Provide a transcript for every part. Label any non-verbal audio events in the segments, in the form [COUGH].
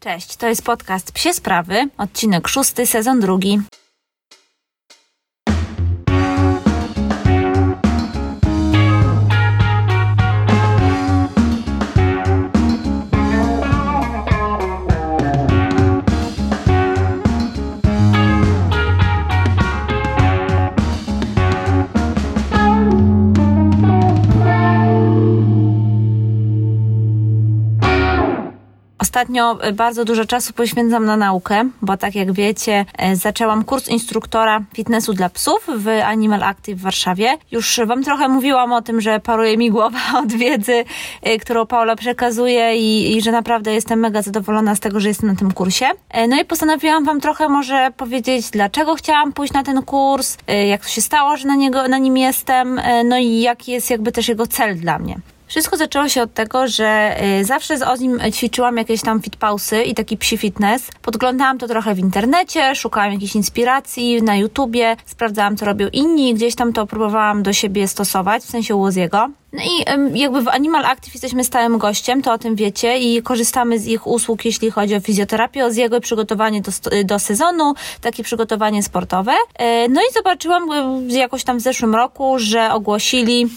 Cześć, to jest podcast Psie Sprawy, odcinek szósty, sezon drugi. Ostatnio e, bardzo dużo czasu poświęcam na naukę, bo tak jak wiecie, e, zaczęłam kurs instruktora fitnessu dla psów w Animal Active w Warszawie. Już Wam trochę mówiłam o tym, że paruje mi głowa [LAUGHS] od wiedzy, e, którą Paula przekazuje i, i że naprawdę jestem mega zadowolona z tego, że jestem na tym kursie. No i postanowiłam Wam trochę może powiedzieć, dlaczego chciałam pójść na ten kurs, jak to się stało, że na, niego, na nim jestem, no i jaki jest jakby też jego cel dla mnie. Wszystko zaczęło się od tego, że y, zawsze z Ozim ćwiczyłam jakieś tam fitpausy i taki psi fitness. Podglądałam to trochę w internecie, szukałam jakiejś inspiracji na YouTubie, sprawdzałam co robią inni, gdzieś tam to próbowałam do siebie stosować, w sensie Łoziego. No i jakby w Animal Active jesteśmy stałym gościem, to o tym wiecie i korzystamy z ich usług, jeśli chodzi o fizjoterapię, o jego przygotowanie do, do sezonu, takie przygotowanie sportowe. E, no i zobaczyłam jakoś tam w zeszłym roku, że ogłosili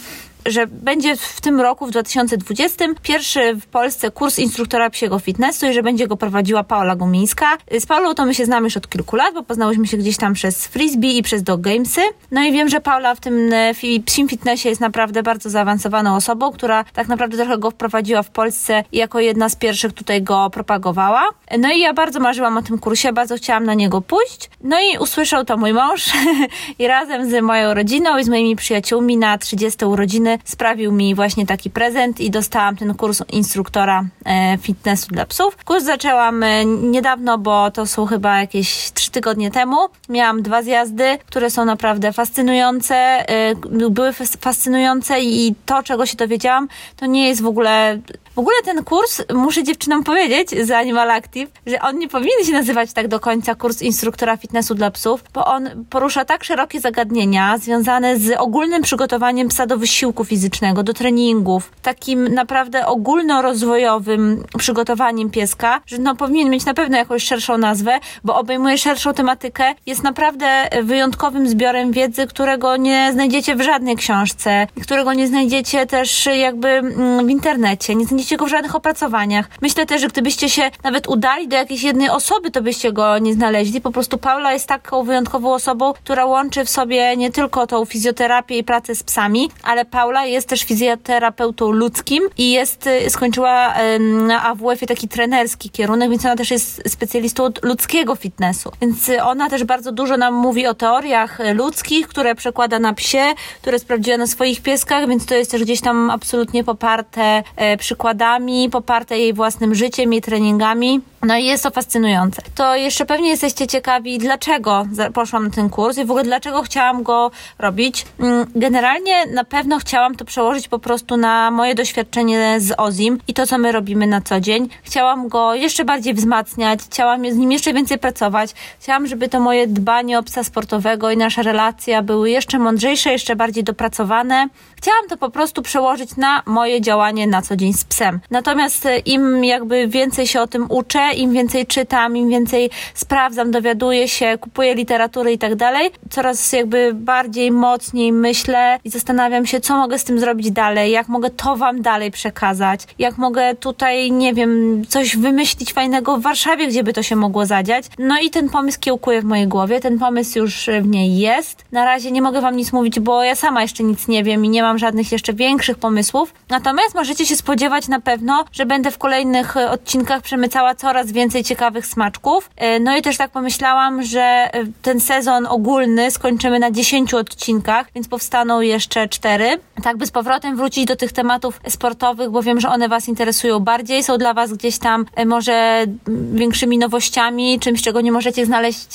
że będzie w tym roku, w 2020, pierwszy w Polsce kurs instruktora psiego fitnessu i że będzie go prowadziła Paola Gumińska. Z Paulą to my się znamy już od kilku lat, bo poznałyśmy się gdzieś tam przez Frisbee i przez Dog Gamesy. No i wiem, że Paula w tym e, psim fitnessie jest naprawdę bardzo zaawansowaną osobą, która tak naprawdę trochę go wprowadziła w Polsce i jako jedna z pierwszych tutaj go propagowała. No i ja bardzo marzyłam o tym kursie, bardzo chciałam na niego pójść. No i usłyszał to mój mąż [LAUGHS] i razem z moją rodziną i z moimi przyjaciółmi na 30 urodziny sprawił mi właśnie taki prezent i dostałam ten kurs instruktora e, fitnessu dla psów. Kurs zaczęłam e, niedawno, bo to są chyba jakieś trzy tygodnie temu. Miałam dwa zjazdy, które są naprawdę fascynujące. E, były fascynujące i to, czego się dowiedziałam, to nie jest w ogóle w ogóle ten kurs, muszę dziewczynom powiedzieć z Animal Active, że on nie powinien się nazywać tak do końca kurs instruktora fitnessu dla psów, bo on porusza tak szerokie zagadnienia związane z ogólnym przygotowaniem psa do wysiłku fizycznego, do treningów, takim naprawdę ogólnorozwojowym przygotowaniem pieska, że no powinien mieć na pewno jakąś szerszą nazwę, bo obejmuje szerszą tematykę, jest naprawdę wyjątkowym zbiorem wiedzy, którego nie znajdziecie w żadnej książce, którego nie znajdziecie też jakby mm, w internecie, nie znajdziecie go w żadnych opracowaniach. Myślę też, że gdybyście się nawet udali do jakiejś jednej osoby, to byście go nie znaleźli. Po prostu Paula jest taką wyjątkową osobą, która łączy w sobie nie tylko tą fizjoterapię i pracę z psami, ale Paula jest też fizjoterapeutą ludzkim i jest, y, skończyła na AWF-ie taki trenerski kierunek, więc ona też jest specjalistą od ludzkiego fitnessu. Więc y, ona też bardzo dużo nam mówi o teoriach ludzkich, które przekłada na psie, które sprawdziła na swoich pieskach, więc to jest też gdzieś tam absolutnie poparte e, przykładami, poparte jej własnym życiem i treningami. No i jest to fascynujące. To jeszcze pewnie jesteście ciekawi, dlaczego poszłam na ten kurs i w ogóle dlaczego chciałam go robić. Mm, generalnie na pewno chciałam to przełożyć po prostu na moje doświadczenie z Ozim i to, co my robimy na co dzień. Chciałam go jeszcze bardziej wzmacniać, chciałam z nim jeszcze więcej pracować. Chciałam, żeby to moje dbanie o psa sportowego i nasza relacja były jeszcze mądrzejsze, jeszcze bardziej dopracowane. Chciałam to po prostu przełożyć na moje działanie na co dzień z psem. Natomiast e, im jakby więcej się o tym uczę, im więcej czytam, im więcej sprawdzam, dowiaduję się, kupuję literatury i tak dalej, coraz jakby bardziej mocniej myślę i zastanawiam się, co mogę z tym zrobić dalej, jak mogę to wam dalej przekazać, jak mogę tutaj, nie wiem, coś wymyślić fajnego w Warszawie, gdzie by to się mogło zadziać. No i ten pomysł kiełkuje w mojej głowie, ten pomysł już w niej jest. Na razie nie mogę wam nic mówić, bo ja sama jeszcze nic nie wiem i nie mam żadnych jeszcze większych pomysłów. Natomiast możecie się spodziewać na pewno, że będę w kolejnych odcinkach przemycała coraz więcej ciekawych smaczków. E, no i też tak pomyślałam, że e, ten sezon ogólny skończymy na 10 odcinkach, więc powstaną jeszcze 4. Tak by z powrotem wrócić do tych tematów sportowych, bo wiem, że one Was interesują bardziej, są dla Was gdzieś tam e, może większymi nowościami, czymś, czego nie możecie znaleźć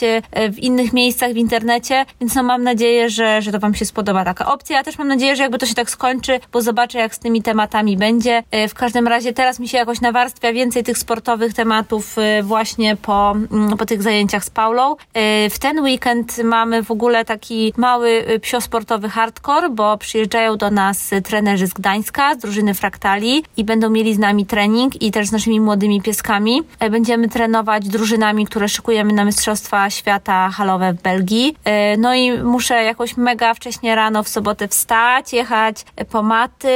w innych miejscach w internecie, więc no mam nadzieję, że, że to Wam się spodoba taka opcja. Ja też mam nadzieję, że jakby to się tak skończy, bo zobaczę, jak z tymi tematami będzie. W każdym razie teraz mi się jakoś nawarstwia więcej tych sportowych tematów, psów właśnie po, mm, po tych zajęciach z Paulą. W ten weekend mamy w ogóle taki mały psiosportowy hardcore, bo przyjeżdżają do nas trenerzy z Gdańska, z drużyny Fraktali i będą mieli z nami trening i też z naszymi młodymi pieskami. Będziemy trenować drużynami, które szykujemy na Mistrzostwa Świata halowe w Belgii. No i muszę jakoś mega wcześnie rano w sobotę wstać, jechać po maty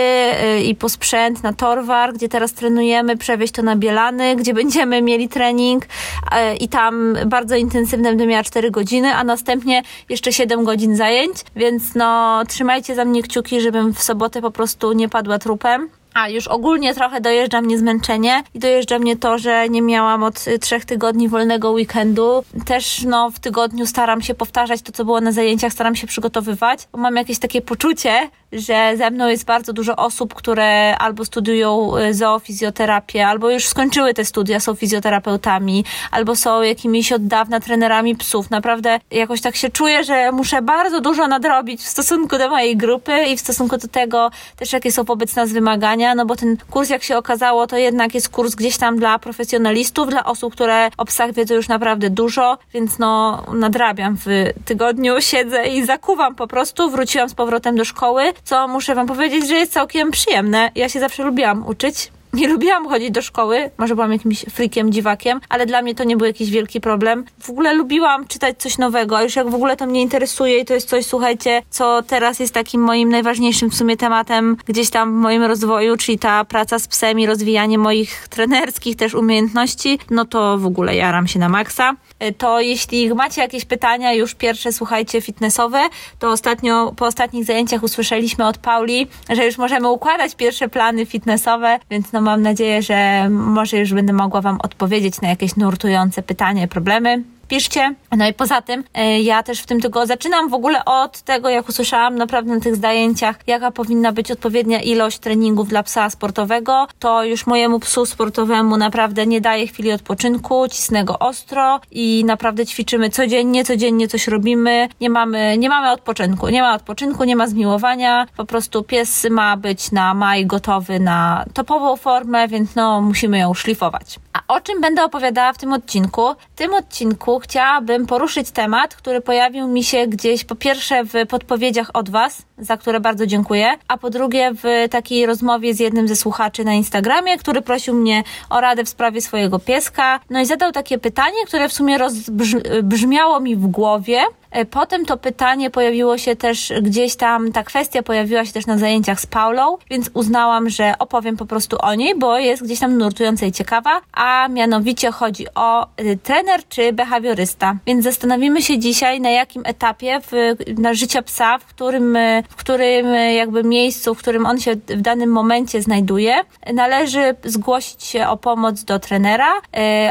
i po sprzęt na Torwar, gdzie teraz trenujemy, przewieźć to na Bielany, gdzie będziemy mieli trening e, i tam bardzo intensywne będę miała 4 godziny, a następnie jeszcze 7 godzin zajęć, więc no trzymajcie za mnie kciuki, żebym w sobotę po prostu nie padła trupem. A już ogólnie trochę dojeżdża mnie zmęczenie i dojeżdża mnie to, że nie miałam od y, trzech tygodni wolnego weekendu. Też no, w tygodniu staram się powtarzać to, co było na zajęciach, staram się przygotowywać, mam jakieś takie poczucie, że ze mną jest bardzo dużo osób, które albo studiują y, zoofizjoterapię, albo już skończyły te studia, są fizjoterapeutami, albo są jakimiś od dawna trenerami psów. Naprawdę jakoś tak się czuję, że muszę bardzo dużo nadrobić w stosunku do mojej grupy i w stosunku do tego też, jakie są wobec nas wymagania, no bo ten kurs, jak się okazało, to jednak jest kurs gdzieś tam dla profesjonalistów, dla osób, które o psach wiedzą już naprawdę dużo, więc no nadrabiam w tygodniu, [LAUGHS] siedzę i zakuwam po prostu. Wróciłam z powrotem do szkoły, co muszę wam powiedzieć, że jest całkiem przyjemne. Ja się zawsze lubiłam uczyć nie lubiłam chodzić do szkoły, może byłam jakimś frikiem, dziwakiem, ale dla mnie to nie był jakiś wielki problem. W ogóle lubiłam czytać coś nowego, a już jak w ogóle to mnie interesuje i to jest coś, słuchajcie, co teraz jest takim moim najważniejszym w sumie tematem gdzieś tam w moim rozwoju, czyli ta praca z psem i rozwijanie moich trenerskich też umiejętności, no to w ogóle jaram się na maksa. E, to jeśli macie jakieś pytania, już pierwsze, słuchajcie, fitnessowe, to ostatnio, po ostatnich zajęciach usłyszeliśmy od Pauli, że już możemy układać pierwsze plany fitnessowe, więc no mam nadzieję, że może już będę mogła Wam odpowiedzieć na jakieś nurtujące pytania i problemy piszcie. No i poza tym e, ja też w tym tylko zaczynam w ogóle od tego, jak usłyszałam naprawdę na tych zdjęciach, jaka powinna być odpowiednia ilość treningów dla psa sportowego, to już mojemu psu sportowemu naprawdę nie daje chwili odpoczynku, cisnę go ostro i naprawdę ćwiczymy codziennie, codziennie coś robimy, nie mamy, nie mamy odpoczynku, nie ma odpoczynku, nie ma zmiłowania, po prostu pies ma być na maj gotowy na topową formę, więc no musimy ją szlifować. A o czym będę opowiadała w tym odcinku? W tym odcinku chciałabym poruszyć temat, który pojawił mi się gdzieś po pierwsze w podpowiedziach od Was, za które bardzo dziękuję, a po drugie w takiej rozmowie z jednym ze słuchaczy na Instagramie, który prosił mnie o radę w sprawie swojego pieska. No i zadał takie pytanie, które w sumie rozbrzmiało mi w głowie E, potem to pytanie pojawiło się też gdzieś tam, ta kwestia pojawiła się też na zajęciach z Paulą, więc uznałam, że opowiem po prostu o niej, bo jest gdzieś tam nurtująca i ciekawa, a mianowicie chodzi o y, trener czy behawiorysta. Więc zastanowimy się dzisiaj, na jakim etapie w, na życia psa, w którym, y, w którym y, jakby miejscu, w którym on się w danym momencie znajduje, należy zgłosić się o pomoc do trenera,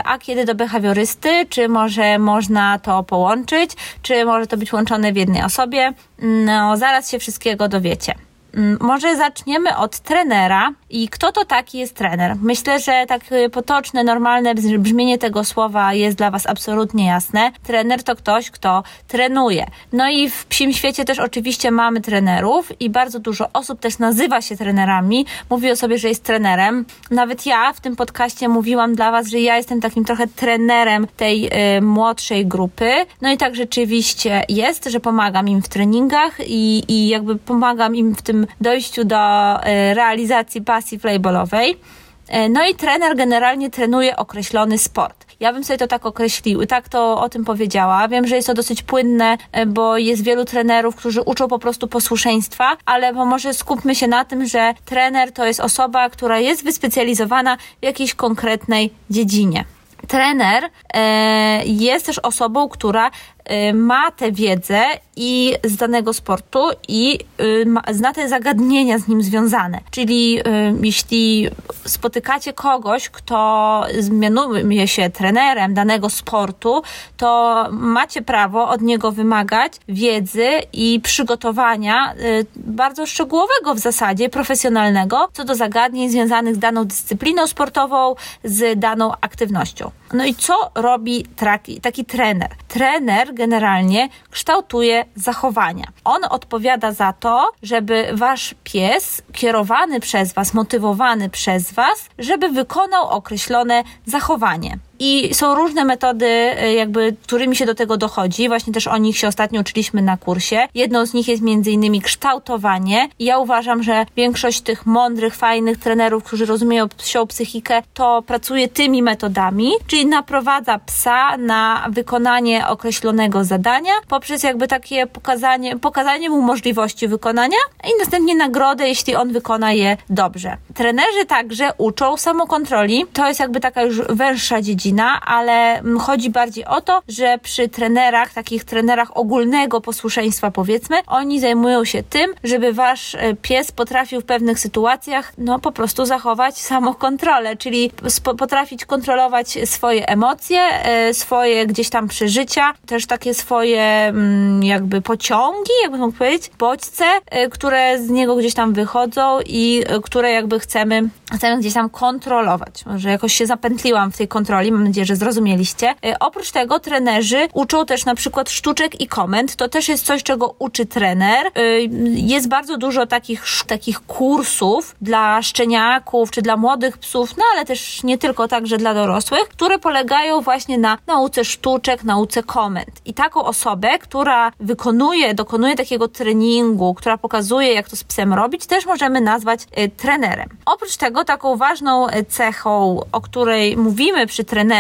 a kiedy do behawiorysty, czy może można to połączyć, czy może to być łączone w jednej osobie. No, zaraz się wszystkiego dowiecie. Mm, może zaczniemy od trenera i kto to taki jest trener? Myślę, że tak y, potoczne, normalne brzmienie tego słowa jest dla Was absolutnie jasne. Trener to ktoś, kto trenuje. No i w psim świecie też oczywiście mamy trenerów i bardzo dużo osób też nazywa się trenerami, mówi o sobie, że jest trenerem. Nawet ja w tym podcaście mówiłam dla Was, że ja jestem takim trochę trenerem tej y, młodszej grupy. No i tak rzeczywiście jest, że pomagam im w treningach i, i jakby pomagam im w tym dojściu do e, realizacji pasji playballowej. E, no i trener generalnie trenuje określony sport. Ja bym sobie to tak określił i tak to o tym powiedziała. Wiem, że jest to dosyć płynne, e, bo jest wielu trenerów, którzy uczą po prostu posłuszeństwa, ale może skupmy się na tym, że trener to jest osoba, która jest wyspecjalizowana w jakiejś konkretnej dziedzinie. Trener jest też osobą, która ma tę wiedzę i z danego sportu i y, zna te zagadnienia z nim związane. Czyli y, jeśli spotykacie kogoś, kto zmianuje się trenerem danego sportu, to macie prawo od niego wymagać wiedzy i przygotowania bardzo szczegółowego w zasadzie, profesjonalnego, co do zagadnień związanych z daną dyscypliną sportową, z daną aktywnością. No i co robi taki, taki trener? Trener generalnie kształtuje zachowania. On odpowiada za to, żeby wasz pies, kierowany przez was, motywowany przez was, żeby wykonał określone zachowanie. I są różne metody, e, jakby, którymi się do tego dochodzi. Właśnie też o nich się ostatnio uczyliśmy na kursie. Jedną z nich jest między innymi kształtowanie. I ja uważam, że większość tych mądrych, fajnych trenerów, którzy rozumieją psią psychikę, to pracuje tymi metodami, czyli naprowadza psa na wykonanie określonego zadania poprzez jakby takie pokazanie, pokazanie mu możliwości wykonania i następnie nagrodę, jeśli on wykona je dobrze. Trenerzy także uczą samokontroli. To jest jakby taka już węższa dziedzina, ale chodzi bardziej o to, że przy trenerach, takich trenerach ogólnego posłuszeństwa powiedzmy, oni zajmują się tym, żeby wasz e, pies potrafił w pewnych sytuacjach no po prostu zachować samokontrolę, czyli potrafić kontrolować swoje emocje, e, swoje gdzieś tam przeżycia, też takie swoje jakby pociągi, jakby mógł powiedzieć, bodźce, e, które z niego gdzieś tam wychodzą i które jakby chcemy, chcemy gdzieś tam kontrolować. Może jakoś się zapętliłam w tej kontroli, mam nadzieję, że zrozumieliście. Oprócz tego trenerzy uczą też na przykład sztuczek i komend. To też jest coś, czego uczy trener. Jest bardzo dużo takich, takich kursów dla szczeniaków czy dla młodych psów, no ale też nie tylko także dla dorosłych, które polegają właśnie na nauce sztuczek, nauce komend. I taką osobę, która wykonuje, dokonuje takiego treningu, która pokazuje, jak to z psem robić, też możemy nazwać y, trenerem. Oprócz tego, taką ważną y, cechą, o której mówimy przy trenerze,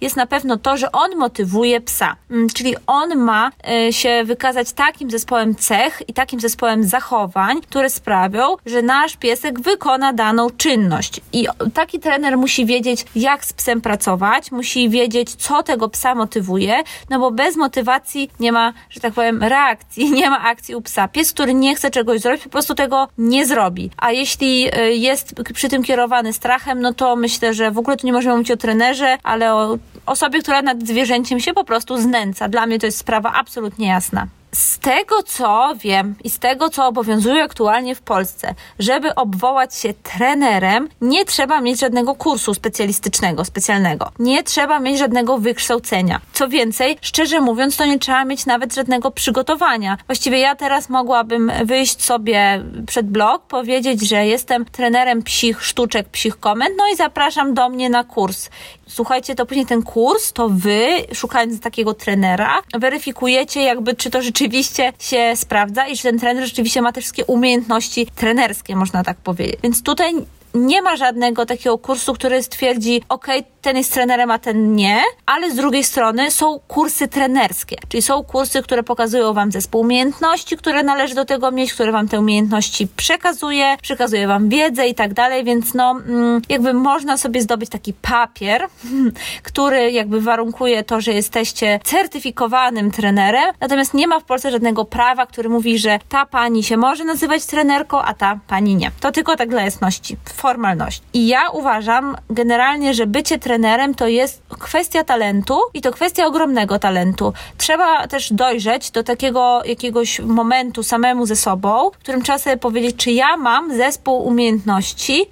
jest na pewno to, że on motywuje psa. Mm, czyli on ma y, się wykazać takim zespołem cech i takim zespołem zachowań, które sprawią, że nasz piesek wykona daną czynność. I taki trener musi wiedzieć, jak z psem pracować, musi wiedzieć, co tego psa motywuje, no bo bez motywacji nie ma, że tak powiem, reakcji, [LAUGHS] nie ma akcji u psa. Pies, który nie chce czegoś zrobić, po prostu tego nie zrobi. A jeśli y, jest przy tym kierowany strachem, no to myślę, że w ogóle tu nie możemy mówić o trenerze, ale o osobie, która nad zwierzęciem się po prostu znęca. Dla mnie to jest sprawa absolutnie jasna z tego co wiem i z tego co obowiązuje aktualnie w Polsce, żeby obwołać się trenerem, nie trzeba mieć żadnego kursu specjalistycznego, specjalnego. Nie trzeba mieć żadnego wykształcenia. Co więcej, szczerze mówiąc, to nie trzeba mieć nawet żadnego przygotowania. Właściwie ja teraz mogłabym wyjść sobie przed blog, powiedzieć, że jestem trenerem psich sztuczek, psich komend, no i zapraszam do mnie na kurs. Słuchajcie, to później ten kurs, to wy, szukając takiego trenera, weryfikujecie jakby, czy to rzeczywiście się sprawdza i że ten trener rzeczywiście ma te wszystkie umiejętności trenerskie, można tak powiedzieć. Więc tutaj nie ma żadnego takiego kursu, który stwierdzi, ok, ten jest trenerem, a ten nie, ale z drugiej strony są kursy trenerskie, czyli są kursy, które pokazują wam zespół umiejętności, które należy do tego mieć, które wam te umiejętności przekazuje, przekazuje wam wiedzę i tak dalej, więc no, mm, jakby można sobie zdobyć taki papier, [LAUGHS] który jakby warunkuje to, że jesteście certyfikowanym trenerem, natomiast nie ma w Polsce żadnego prawa, który mówi, że ta pani się może nazywać trenerką, a ta pani nie. To tylko tak dla jasności formalność. I ja uważam generalnie, że bycie trenerem to jest kwestia talentu i to kwestia ogromnego talentu. Trzeba też dojrzeć do takiego jakiegoś momentu samemu ze sobą, w którym trzeba sobie powiedzieć, czy ja mam zespół umiejętności,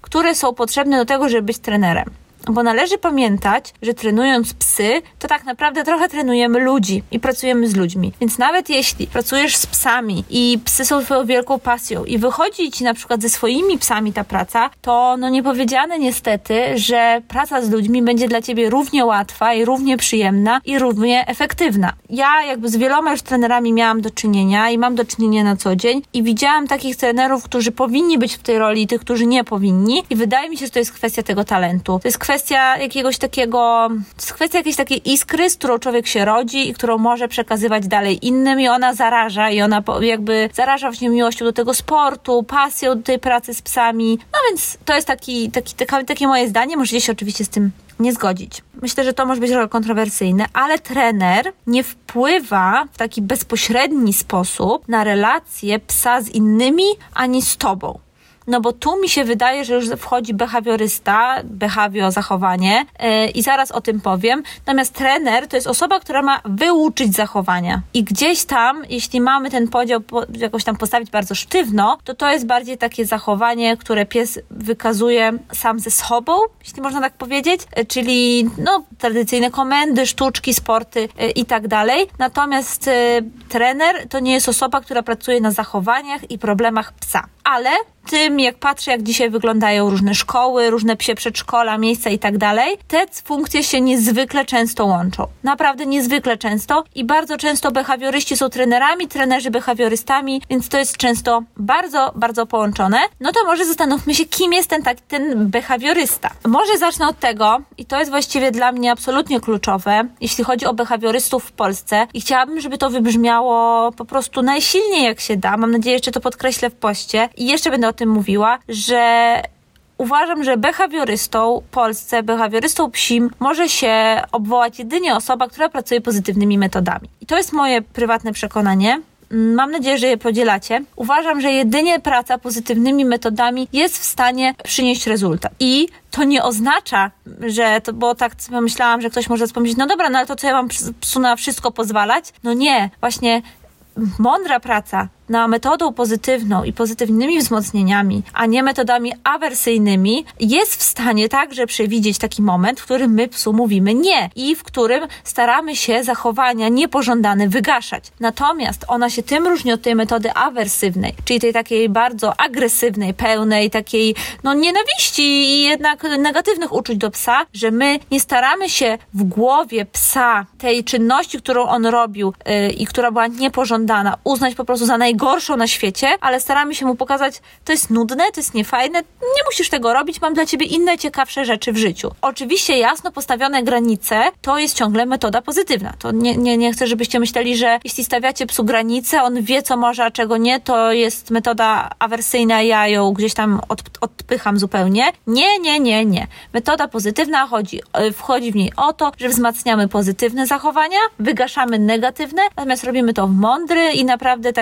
które są potrzebne do tego, żeby być trenerem. Bo należy pamiętać, że trenując psy, to tak naprawdę trochę trenujemy ludzi i pracujemy z ludźmi. Więc nawet jeśli pracujesz z psami i psy są twoją wielką pasją i wychodzi ci na przykład ze swoimi psami ta praca, to no nie powiedziane niestety, że praca z ludźmi będzie dla ciebie równie łatwa i równie przyjemna i równie efektywna. Ja jakby z wieloma już trenerami miałam do czynienia i mam do czynienia na co dzień i widziałam takich trenerów, którzy powinni być w tej roli i tych, którzy nie powinni i wydaje mi się, że to jest kwestia tego talentu. To jest kwestia kwestia jakiegoś takiego, kwestia jakiejś takiej iskry, z którą człowiek się rodzi i którą może przekazywać dalej innym i ona zaraża i ona jakby zaraża właśnie miłością do tego sportu, pasją do tej pracy z psami. No więc to jest taki, taki, taki, takie moje zdanie. Możecie się oczywiście z tym nie zgodzić. Myślę, że to może być trochę kontrowersyjne, ale trener nie wpływa w taki bezpośredni sposób na relacje psa z innymi ani z tobą. No bo tu mi się wydaje, że już wchodzi behawiorysta, behawio, zachowanie yy, i zaraz o tym powiem. Natomiast trener to jest osoba, która ma wyuczyć zachowania. I gdzieś tam, jeśli mamy ten podział po, jakoś tam postawić bardzo sztywno, to to jest bardziej takie zachowanie, które pies wykazuje sam ze sobą, jeśli można tak powiedzieć, yy, czyli no, tradycyjne komendy, sztuczki, sporty yy, i tak dalej. Natomiast trener to nie jest osoba, która pracuje na zachowaniach i problemach psa. Ale tym, jak patrzę, jak dzisiaj wyglądają różne szkoły, różne psie przedszkola, miejsca i tak dalej, te funkcje się niezwykle często łączą. Naprawdę niezwykle często i bardzo często behawioryści są trenerami, trenerzy behawiorystami, więc to jest często bardzo, bardzo połączone. No to może zastanówmy się, kim jest ten, taki, ten behawiorysta. Może zacznę od tego, i to jest właściwie dla mnie absolutnie kluczowe, jeśli chodzi o behawiorystów w Polsce i chciałabym, żeby to wybrzmiało po prostu najsilniej jak się da. Mam nadzieję, że to podkreślę w poście i jeszcze będę o tym mówiła, że uważam, że behawiorystą Polsce, behawiorystą psim może się obwołać jedynie osoba, która pracuje pozytywnymi metodami. I to jest moje prywatne przekonanie. Mam nadzieję, że je podzielacie. Uważam, że jedynie praca pozytywnymi metodami jest w stanie przynieść rezultat. I to nie oznacza, że to, bo tak myślałam, że ktoś może pomyśleć, no dobra, no ale to co ja mam psu na wszystko pozwalać? No nie, właśnie mądra praca na metodą pozytywną i pozytywnymi wzmocnieniami, a nie metodami awersyjnymi, jest w stanie także przewidzieć taki moment, w którym my psu mówimy nie i w którym staramy się zachowania niepożądane wygaszać. Natomiast ona się tym różni od tej metody awersywnej, czyli tej takiej bardzo agresywnej, pełnej takiej no nienawiści i jednak negatywnych uczuć do psa, że my nie staramy się w głowie psa tej czynności, którą on robił yy, i która była niepożądana, uznać po prostu za najgorszą najgorszą na świecie, ale staramy się mu pokazać, to jest nudne, to jest niefajne, nie musisz tego robić, mam dla ciebie inne ciekawsze rzeczy w życiu. Oczywiście jasno postawione granice to jest ciągle metoda pozytywna. To nie, nie, nie chcę, żebyście myśleli, że jeśli stawiacie psu granice, on wie co może, a czego nie, to jest metoda awersyjna, ja ją gdzieś tam od, odpycham zupełnie. Nie, nie, nie, nie. Metoda pozytywna chodzi, e, wchodzi w niej o to, że wzmacniamy pozytywne zachowania, wygaszamy negatywne, natomiast robimy to w mądry i naprawdę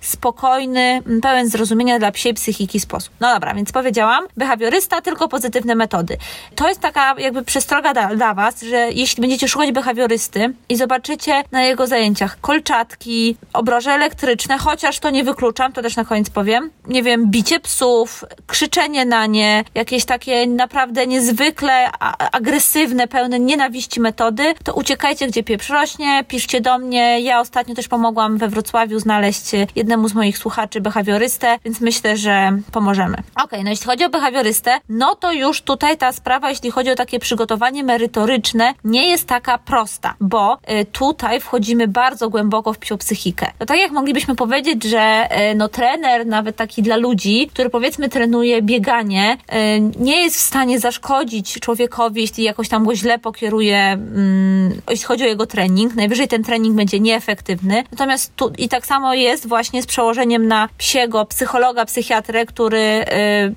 spokojny, pełen zrozumienia dla psiej psychiki sposób. No dobra, więc powiedziałam, behawiorysta, tylko pozytywne metody. To jest taka jakby przestroga dla, dla Was, że jeśli będziecie szukać behawiorysty i zobaczycie na jego zajęciach kolczatki, obroże elektryczne, chociaż to nie wykluczam, to też na koniec powiem, nie wiem, bicie psów, krzyczenie na nie, jakieś takie naprawdę niezwykle agresywne, pełne nienawiści metody, to uciekajcie, gdzie pieprz rośnie, piszcie do mnie. Ja ostatnio też pomogłam we Wrocławiu znaleźć jednemu z moich słuchaczy behawiorystę, więc myślę, że pomożemy. Ok, no jeśli chodzi o behawiorystę, no to już tutaj ta sprawa, jeśli chodzi o takie przygotowanie merytoryczne, nie jest taka prosta, bo y, tutaj wchodzimy bardzo głęboko w psychikę. No tak jak moglibyśmy powiedzieć, że y, no trener, nawet taki dla ludzi, który powiedzmy trenuje bieganie, y, nie jest w stanie zaszkodzić człowiekowi, jeśli jakoś tam go źle pokieruje, mm, jeśli chodzi o jego trening. Najwyżej ten trening będzie nieefektywny. Natomiast tu i tak samo jest właśnie z z przełożeniem na psiego psychologa, psychiatrę, który y,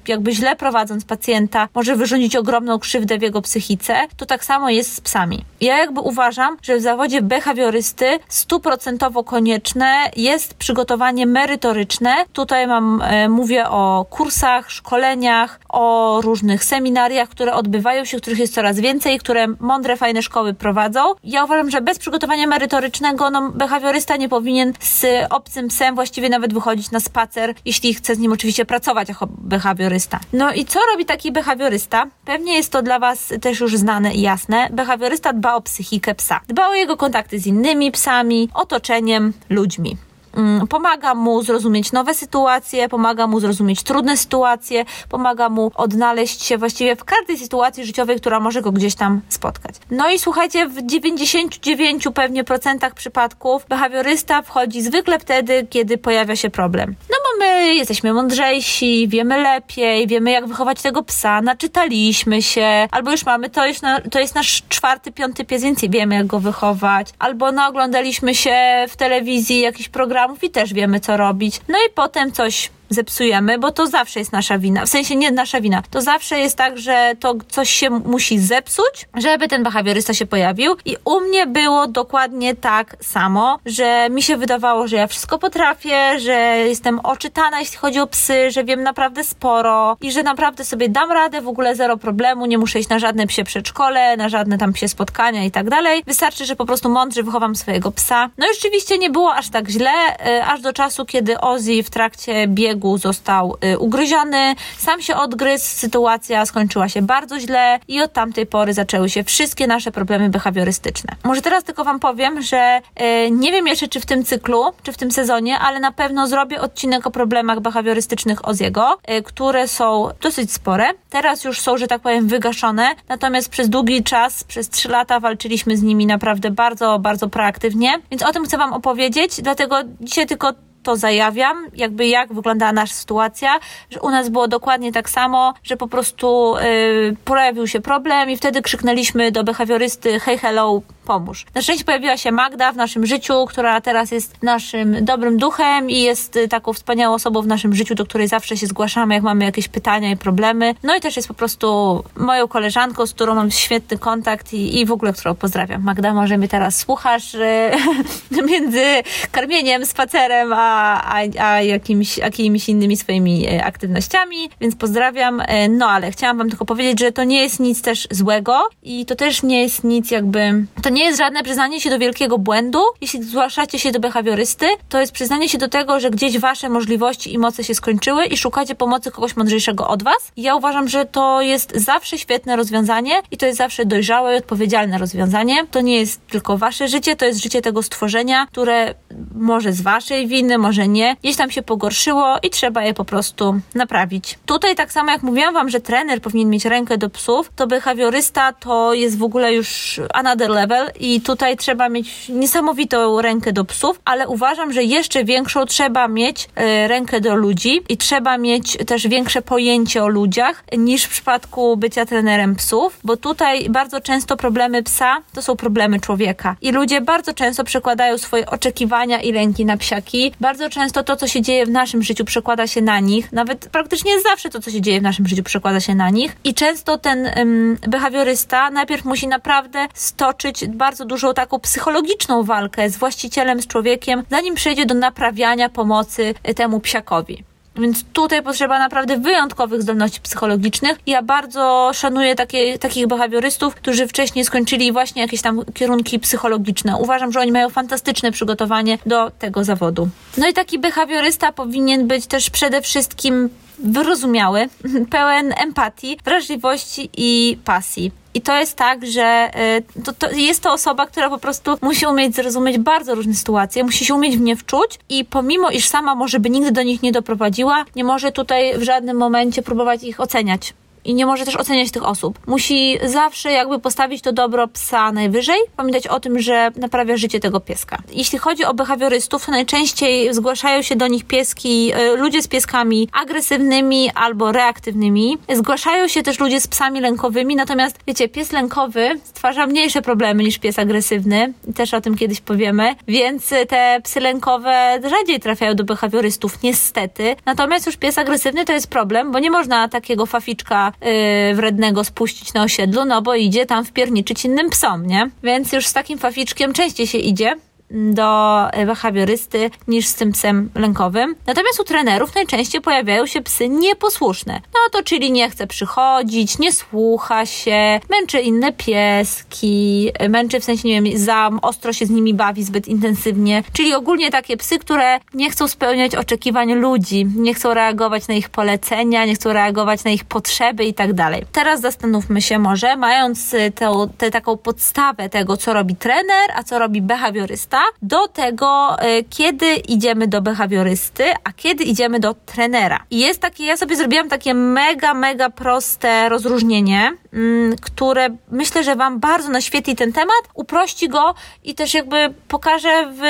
jakby źle prowadząc pacjenta może wyrządzić ogromną krzywdę w jego psychice, to tak samo jest z psami. Ja jakby uważam, że w zawodzie behawiorysty stuprocentowo konieczne jest przygotowanie merytoryczne. Tutaj mam, y, mówię o kursach, szkoleniach, o różnych seminariach, które odbywają się, których jest coraz więcej, które mądre, fajne szkoły prowadzą. Ja uważam, że bez przygotowania merytorycznego no, behawiorysta nie powinien z obcym psem właściwie właściwie nawet wychodzić na spacer, jeśli chce z nim oczywiście pracować jako behawiorysta. No i co robi taki behawiorysta? Pewnie jest to dla Was też już znane i jasne. Behawiorysta dba o psychikę psa. Dba o jego kontakty z innymi psami, otoczeniem, ludźmi. Mm, pomaga mu zrozumieć nowe sytuacje, pomaga mu zrozumieć trudne sytuacje, pomaga mu odnaleźć się właściwie w każdej sytuacji życiowej, która może go gdzieś tam spotkać. No i słuchajcie, w 99 pewnie procentach przypadków behawiorysta wchodzi zwykle wtedy, kiedy pojawia się problem. No bo my jesteśmy mądrzejsi, wiemy lepiej, wiemy jak wychować tego psa, naczytaliśmy się, albo już mamy, to jest, na, to jest nasz czwarty, piąty pies, więc wiemy jak go wychować, albo naoglądaliśmy się w telewizji jakiś program programów i też wiemy, co robić. No i potem coś zepsujemy, bo to zawsze jest nasza wina. W sensie nie nasza wina. To zawsze jest tak, że to coś się musi zepsuć, żeby ten behawiorysta się pojawił. I u mnie było dokładnie tak samo, że mi się wydawało, że ja wszystko potrafię, że jestem oczytana, jeśli chodzi o psy, że wiem naprawdę sporo i że naprawdę sobie dam radę, w ogóle zero problemu, nie muszę iść na żadne psie przedszkole, na żadne tam psie spotkania i tak dalej. Wystarczy, że po prostu mądrze wychowam swojego psa. No i rzeczywiście nie było aż tak źle, y, aż do czasu, kiedy Ozzy w trakcie biegu biegu został y, ugryziony, sam się odgryzł, sytuacja skończyła się bardzo źle i od tamtej pory zaczęły się wszystkie nasze problemy behawiorystyczne. Może teraz tylko Wam powiem, że y, nie wiem jeszcze, czy w tym cyklu, czy w tym sezonie, ale na pewno zrobię odcinek o problemach behawiorystycznych Oziego, y, które są dosyć spore. Teraz już są, że tak powiem, wygaszone, natomiast przez długi czas, przez trzy lata walczyliśmy z nimi naprawdę bardzo, bardzo proaktywnie, więc o tym chcę Wam opowiedzieć, dlatego dzisiaj tylko to zajawiam, jakby jak wyglądała nasza sytuacja, że u nas było dokładnie tak samo, że po prostu yy, pojawił się problem i wtedy krzyknęliśmy do behawiorysty hey hello, pomóż. Na szczęście pojawiła się Magda w naszym życiu, która teraz jest naszym dobrym duchem i jest y, taką wspaniałą osobą w naszym życiu, do której zawsze się zgłaszamy, jak mamy jakieś pytania i problemy. No i też jest po prostu moją koleżanką, z którą mam świetny kontakt i, i w ogóle, którą pozdrawiam. Magda, może mnie teraz słuchasz [LAUGHS] między karmieniem, spacerem, a, a, a jakimiś, jakimiś innymi swoimi e, aktywnościami, więc pozdrawiam. No ale chciałam wam tylko powiedzieć, że to nie jest nic też złego i to też nie jest nic jakby, to nie nie jest żadne przyznanie się do wielkiego błędu. Jeśli zgłaszacie się do behawiorysty, to jest przyznanie się do tego, że gdzieś wasze możliwości i moce się skończyły i szukacie pomocy kogoś mądrzejszego od was. Ja uważam, że to jest zawsze świetne rozwiązanie i to jest zawsze dojrzałe i odpowiedzialne rozwiązanie. To nie jest tylko wasze życie, to jest życie tego stworzenia, które może z waszej winy, może nie, gdzieś tam się pogorszyło i trzeba je po prostu naprawić. Tutaj tak samo jak mówiłam wam, że trener powinien mieć rękę do psów, to behawiorysta to jest w ogóle już another level i tutaj trzeba mieć niesamowitą rękę do psów, ale uważam, że jeszcze większą trzeba mieć e, rękę do ludzi i trzeba mieć też większe pojęcie o ludziach niż w przypadku bycia trenerem psów, bo tutaj bardzo często problemy psa to są problemy człowieka. I ludzie bardzo często przekładają swoje oczekiwania i lęki na psiaki. Bardzo często to, co się dzieje w naszym życiu przekłada się na nich, nawet praktycznie zawsze to, co się dzieje w naszym życiu przekłada się na nich. I często ten behawiorysta najpierw musi naprawdę stoczyć bardzo dużą taką psychologiczną walkę z właścicielem, z człowiekiem, zanim przejdzie do naprawiania pomocy temu psiakowi. Więc tutaj potrzeba naprawdę wyjątkowych zdolności psychologicznych. Ja bardzo szanuję takie, takich behawiorystów, którzy wcześniej skończyli właśnie jakieś tam kierunki psychologiczne. Uważam, że oni mają fantastyczne przygotowanie do tego zawodu. No i taki behawiorysta powinien być też przede wszystkim wyrozumiały, [LAUGHS] pełen empatii, wrażliwości i pasji. I to jest tak, że y, to, to jest to osoba, która po prostu musi umieć zrozumieć bardzo różne sytuacje, musi się umieć w nie wczuć i pomimo, iż sama może by nigdy do nich nie doprowadziła, nie może tutaj w żadnym momencie próbować ich oceniać i nie może też oceniać tych osób. Musi zawsze jakby postawić to dobro psa najwyżej, pamiętać o tym, że naprawia życie tego pieska. Jeśli chodzi o behawiorystów, to najczęściej zgłaszają się do nich pieski, y, ludzie z pieskami agresywnymi albo reaktywnymi. Zgłaszają się też ludzie z psami lękowymi, natomiast wiecie, pies lękowy stwarza mniejsze problemy niż pies agresywny. Też o tym kiedyś powiemy, więc te psy lękowe rzadziej trafiają do behawiorystów, niestety. Natomiast już pies agresywny to jest problem, bo nie można takiego faficzka yy, wrednego spuścić na osiedlu, no bo idzie tam wpierniczyć innym psom, nie? Więc już z takim faficzkiem częściej się idzie do behawiorysty niż z tym psem lękowym. Natomiast u trenerów najczęściej pojawiają się psy nieposłuszne. No to czyli nie chce przychodzić, nie słucha się, męczy inne pieski, męczy w sensie, nie wiem, za ostro się z nimi bawi zbyt intensywnie. Czyli ogólnie takie psy, które nie chcą spełniać oczekiwań ludzi, nie chcą reagować na ich polecenia, nie chcą reagować na ich potrzeby i tak dalej. Teraz zastanówmy się może, mając tę taką podstawę tego, co robi trener, a co robi behawiorysta, do tego, e, kiedy idziemy do behawiorysty, a kiedy idziemy do trenera. I jest takie, ja sobie zrobiłam takie mega, mega proste rozróżnienie, które myślę, że Wam bardzo naświetli ten temat, uprości go i też jakby pokaże w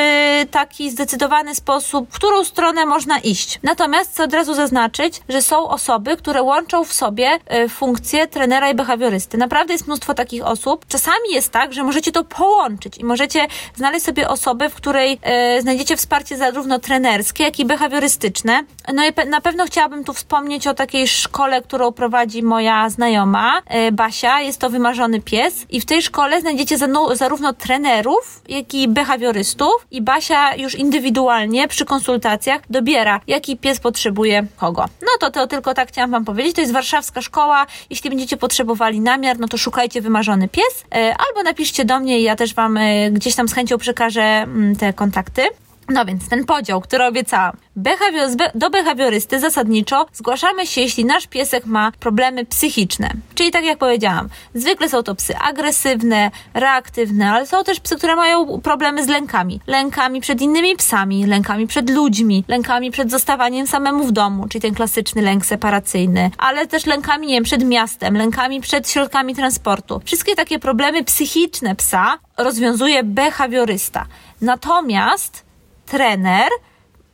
taki zdecydowany sposób, w którą stronę można iść. Natomiast chcę od razu zaznaczyć, że są osoby, które łączą w sobie e, funkcję trenera i behawiorysty. Naprawdę jest mnóstwo takich osób. Czasami jest tak, że możecie to połączyć i możecie znaleźć sobie osobę, w której e, znajdziecie wsparcie zarówno trenerskie, jak i behawiorystyczne. No i na pewno chciałabym tu wspomnieć o takiej szkole, którą prowadzi moja znajoma, e, Basia. Jest to wymarzony pies i w tej szkole znajdziecie zarówno trenerów, jak i behawiorystów i Basia już indywidualnie przy konsultacjach dobiera, jaki pies potrzebuje kogo. No to, to tylko tak chciałam wam powiedzieć. To jest warszawska szkoła. Jeśli będziecie potrzebowali namiar, no to szukajcie wymarzony pies e, albo napiszcie do mnie i ja też wam e, gdzieś tam z chęcią przekażę Mm, te kontakty. No więc ten podział, który obiecałam. Behawior, do behawiorysty zasadniczo zgłaszamy się, jeśli nasz piesek ma problemy psychiczne. Czyli tak jak powiedziałam, zwykle są to psy agresywne, reaktywne, ale są też psy, które mają problemy z lękami. Lękami przed innymi psami, lękami przed ludźmi, lękami przed zostawaniem samemu w domu, czyli ten klasyczny lęk separacyjny, ale też lękami, nie wiem, przed miastem, lękami przed środkami transportu. Wszystkie takie problemy psychiczne psa rozwiązuje behawiorysta. Natomiast trener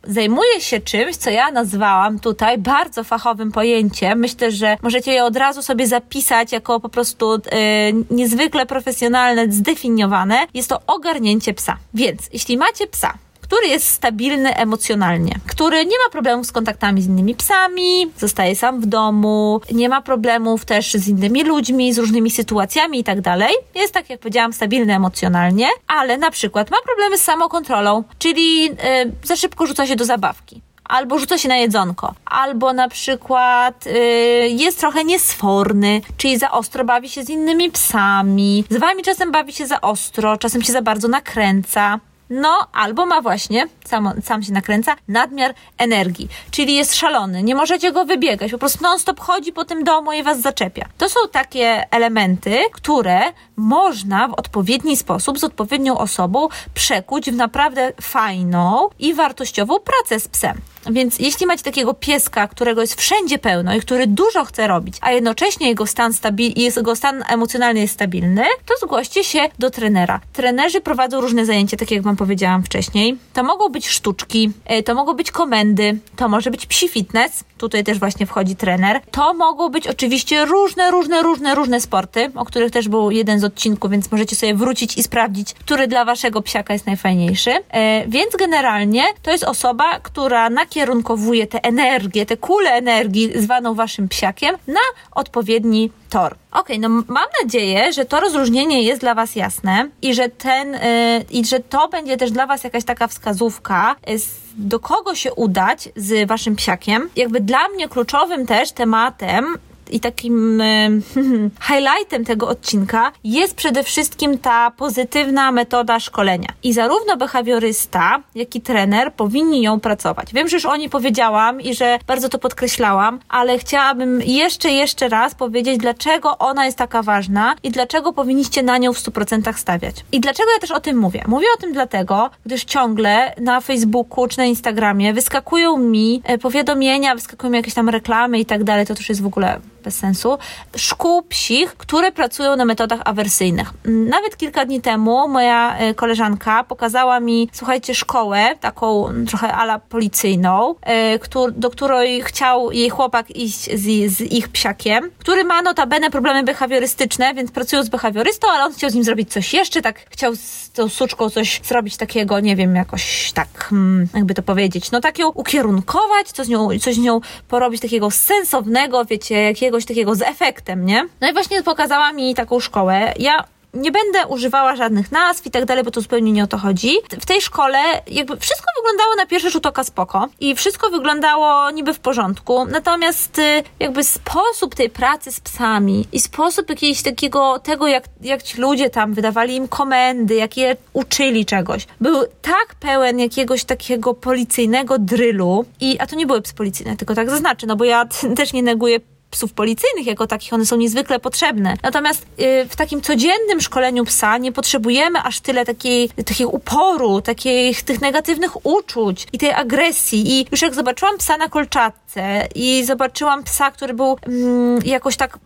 zajmuje się czymś, co ja nazwałam tutaj bardzo fachowym pojęciem. Myślę, że możecie je od razu sobie zapisać jako po prostu yy, niezwykle profesjonalne, zdefiniowane. Jest to ogarnięcie psa. Więc jeśli macie psa, który jest stabilny emocjonalnie, który nie ma problemów z kontaktami z innymi psami, zostaje sam w domu, nie ma problemów też z innymi ludźmi, z różnymi sytuacjami i tak dalej. Jest tak, jak powiedziałam, stabilny emocjonalnie, ale na przykład ma problemy z samokontrolą, czyli yy, za szybko rzuca się do zabawki albo rzuca się na jedzonko, albo na przykład yy, jest trochę niesforny, czyli za ostro bawi się z innymi psami, z wami czasem bawi się za ostro, czasem się za bardzo nakręca. No, albo ma właśnie, sam, sam się nakręca, nadmiar energii, czyli jest szalony, nie możecie go wybiegać, po prostu non-stop chodzi po tym domu i was zaczepia. To są takie elementy, które można w odpowiedni sposób, z odpowiednią osobą przekuć w naprawdę fajną i wartościową pracę z psem. Więc jeśli macie takiego pieska, którego jest wszędzie pełno i który dużo chce robić, a jednocześnie jego stan, stabil, jego stan emocjonalny jest stabilny, to zgłoście się do trenera. Trenerzy prowadzą różne zajęcia, tak jak Wam powiedziałam wcześniej. To mogą być sztuczki, e, to mogą być komendy, to może być psi fitness, tutaj też właśnie wchodzi trener. To mogą być oczywiście różne, różne, różne, różne sporty, o których też był jeden z odcinków, więc możecie sobie wrócić i sprawdzić, który dla Waszego psiaka jest najfajniejszy. E, więc generalnie to jest osoba, która na nakierunkowuje tę energię, tę kulę energii zwaną waszym psiakiem na odpowiedni tor. Ok, no mam nadzieję, że to rozróżnienie jest dla Was jasne i że ten, yy, i że to będzie też dla Was jakaś taka wskazówka, yy, do kogo się udać z Waszym psiakiem. Jakby dla mnie kluczowym też tematem i takim e, [LAUGHS] highlightem tego odcinka jest przede wszystkim ta pozytywna metoda szkolenia. I zarówno behawiorysta, jak i trener powinni ją pracować. Wiem, że już o niej powiedziałam i że bardzo to podkreślałam, ale chciałabym jeszcze, jeszcze raz powiedzieć, dlaczego ona jest taka ważna i dlaczego powinniście na nią w 100% stawiać. I dlaczego ja też o tym mówię? Mówię o tym dlatego, gdyż ciągle na Facebooku czy na Instagramie wyskakują mi e, powiadomienia, wyskakują mi jakieś tam reklamy i tak dalej. To też jest w ogóle bez sensu, szkół psich, które pracują na metodach awersyjnych. Nawet kilka dni temu moja e, koleżanka pokazała mi, słuchajcie, szkołę, taką trochę ala policyjną, e, do której chciał jej chłopak iść z, z ich psiakiem, który ma notabene problemy behawiorystyczne, więc pracują z behawiorystą, ale on chciał z nim zrobić coś jeszcze, tak chciał z tą suczką coś zrobić takiego, nie wiem, jakoś tak, hmm, jakby to powiedzieć, no tak ją ukierunkować, coś z nią, coś z nią porobić takiego sensownego, wiecie, jakiego czegoś takiego z efektem, nie? No i właśnie pokazała mi taką szkołę. Ja nie będę używała żadnych nazw i tak dalej, bo to zupełnie nie o to chodzi. W tej szkole jakby wszystko wyglądało na pierwszy rzut oka spoko i wszystko wyglądało niby w porządku, natomiast y, jakby sposób tej pracy z psami i sposób jakiegoś takiego, tego jak, jak ci ludzie tam wydawali im komendy, jak je uczyli czegoś, był tak pełen jakiegoś takiego policyjnego drylu i, a to nie były psy policyjne, tylko tak zaznaczę, no bo ja [LAUGHS] też nie neguję psów policyjnych jako takich, one są niezwykle potrzebne. Natomiast yy, w takim codziennym szkoleniu psa nie potrzebujemy aż tyle takiej, takiego uporu, takich tych negatywnych uczuć i tej agresji. I już jak zobaczyłam psa na kolczatce i zobaczyłam psa, który był mm, jakoś tak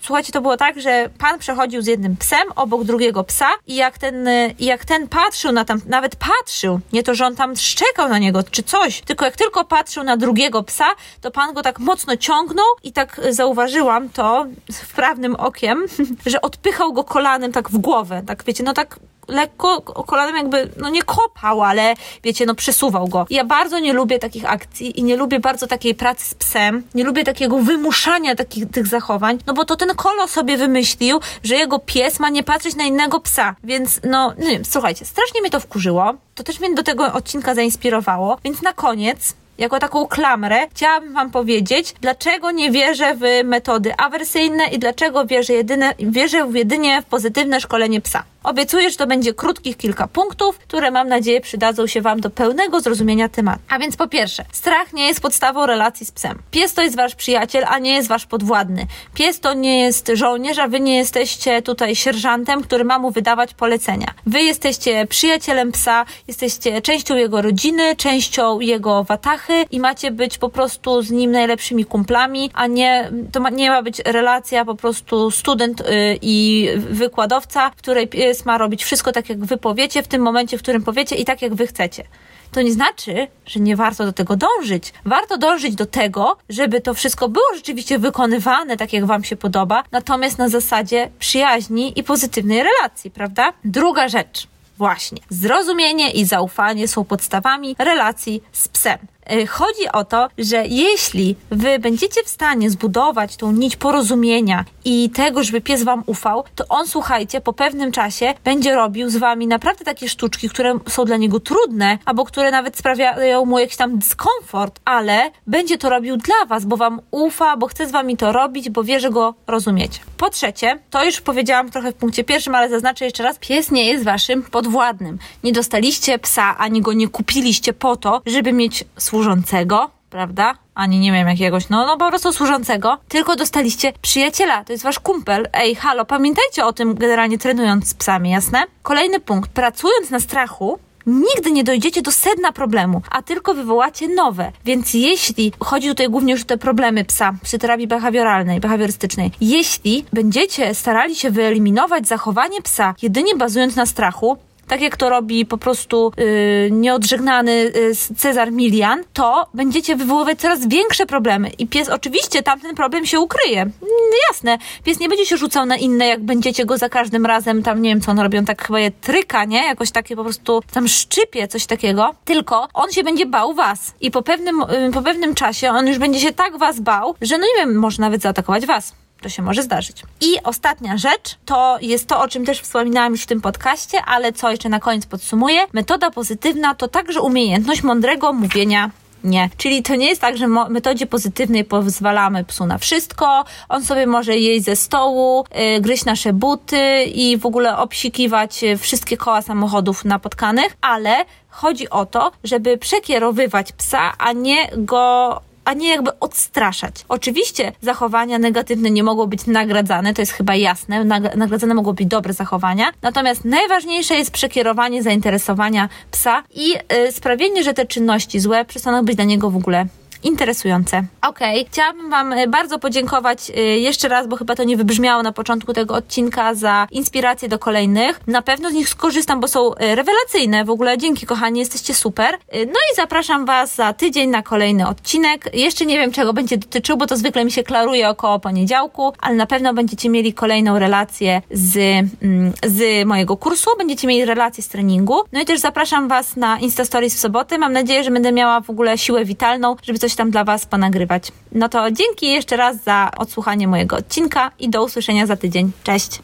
słuchajcie, to było tak, że pan przechodził z jednym psem obok drugiego psa i jak ten, jak ten patrzył na tam, nawet patrzył, nie to, że on tam szczekał na niego czy coś, tylko jak tylko patrzył na drugiego psa, to pan go tak mocno ciągnął i tak zauważyłam to wprawnym okiem, [LAUGHS] że odpychał go kolanem tak w głowę, tak wiecie, no tak lekko kolanem jakby, no nie kopał, ale wiecie, no przesuwał go. Ja bardzo nie lubię takich akcji i nie lubię bardzo takiej pracy z psem, nie lubię takiego wymuszania takich tych zachowań, no bo to ten kolo sobie wymyślił, że jego pies ma nie patrzeć na innego psa, więc no, nie wiem, słuchajcie, strasznie mnie to wkurzyło, to też mnie do tego odcinka zainspirowało, więc na koniec jako taką klamrę, chciałabym Wam powiedzieć, dlaczego nie wierzę w metody awersyjne i dlaczego wierzę, jedyne, wierzę jedynie w pozytywne szkolenie psa. Obiecuję, że to będzie krótkich kilka punktów, które mam nadzieję przydadzą się Wam do pełnego zrozumienia tematu. A więc po pierwsze, strach nie jest podstawą relacji z psem. Pies to jest Wasz przyjaciel, a nie jest Wasz podwładny. Pies to nie jest żołnierz, a Wy nie jesteście tutaj sierżantem, który ma mu wydawać polecenia. Wy jesteście przyjacielem psa, jesteście częścią jego rodziny, częścią jego watachy i macie być po prostu z nim najlepszymi kumplami, a nie, to ma, nie ma być relacja po prostu student y, i wykładowca, w której pies ma robić wszystko tak, jak wy powiecie, w tym momencie, w którym powiecie i tak, jak wy chcecie to nie znaczy, że nie warto do tego dążyć. Warto dążyć do tego, żeby to wszystko było rzeczywiście wykonywane tak, jak Wam się podoba, natomiast na zasadzie przyjaźni i pozytywnej relacji, prawda? Druga rzecz. Właśnie. Zrozumienie i zaufanie są podstawami relacji z psem. Y, chodzi o to, że jeśli wy będziecie w stanie zbudować tą nić porozumienia i tego, żeby pies wam ufał, to on, słuchajcie, po pewnym czasie będzie robił z wami naprawdę takie sztuczki, które są dla niego trudne, albo które nawet sprawiają mu jakiś tam dyskomfort, ale będzie to robił dla was, bo wam ufa, bo chce z wami to robić, bo wie, że go rozumiecie. Po trzecie, to już powiedziałam trochę w punkcie pierwszym, ale zaznaczę jeszcze raz, pies nie jest waszym podwładnym. Nie dostaliście psa, ani go nie kupiliście po to, żeby mieć służącego, prawda? Ani nie wiem jakiegoś, no, no po prostu służącego, tylko dostaliście przyjaciela, to jest wasz kumpel. Ej, halo, pamiętajcie o tym generalnie trenując z psami, jasne? Kolejny punkt. Pracując na strachu, nigdy nie dojdziecie do sedna problemu, a tylko wywołacie nowe. Więc jeśli, chodzi tutaj głównie już o te problemy psa przy terapii behawioralnej, behawiorystycznej, jeśli będziecie starali się wyeliminować zachowanie psa jedynie bazując na strachu, tak jak to robi po prostu yy, nieodżegnany yy, Cezar Milian, to będziecie wywoływać coraz większe problemy. I pies oczywiście tamten problem się ukryje. Mm, jasne, pies nie będzie się rzucał na inne, jak będziecie go za każdym razem tam, nie wiem co on robi, on tak chyba je tryka, nie? Jakoś takie po prostu tam szczypie, coś takiego. Tylko on się będzie bał was. I po pewnym, yy, po pewnym czasie on już będzie się tak was bał, że no nie wiem, może nawet zaatakować was. To się może zdarzyć. I ostatnia rzecz to jest to, o czym też wspominałam już w tym podcaście, ale co jeszcze na koniec podsumuję. Metoda pozytywna to także umiejętność mądrego mówienia nie. Czyli to nie jest tak, że metodzie pozytywnej pozwalamy psu na wszystko, on sobie może jeść ze stołu, yy, gryźć nasze buty i w ogóle obsikiwać wszystkie koła samochodów napotkanych, ale chodzi o to, żeby przekierowywać psa, a nie go a nie jakby odstraszać. Oczywiście zachowania negatywne nie mogą być nagradzane, to jest chyba jasne, nagradzane mogą być dobre zachowania, natomiast najważniejsze jest przekierowanie zainteresowania psa i yy, sprawienie, że te czynności złe przestaną być dla niego w ogóle interesujące. Okej, okay. chciałabym Wam e, bardzo podziękować e, jeszcze raz, bo chyba to nie wybrzmiało na początku tego odcinka, za inspirację do kolejnych. Na pewno z nich skorzystam, bo są e, rewelacyjne. W ogóle dzięki, kochani, jesteście super. No i zapraszam Was za tydzień na kolejny odcinek. Jeszcze nie wiem, czego będzie dotyczył, bo to zwykle mi się klaruje około poniedziałku, ale na pewno będziecie mieli kolejną relację z, mm, z mojego kursu, będziecie mieli relację z treningu. No i też zapraszam Was na Insta Stories w sobotę. Mam nadzieję, że będę miała w ogóle siłę witalną, żeby tam dla Was ponagrywać. No to dzięki jeszcze raz za odsłuchanie mojego odcinka i do usłyszenia za tydzień. Cześć!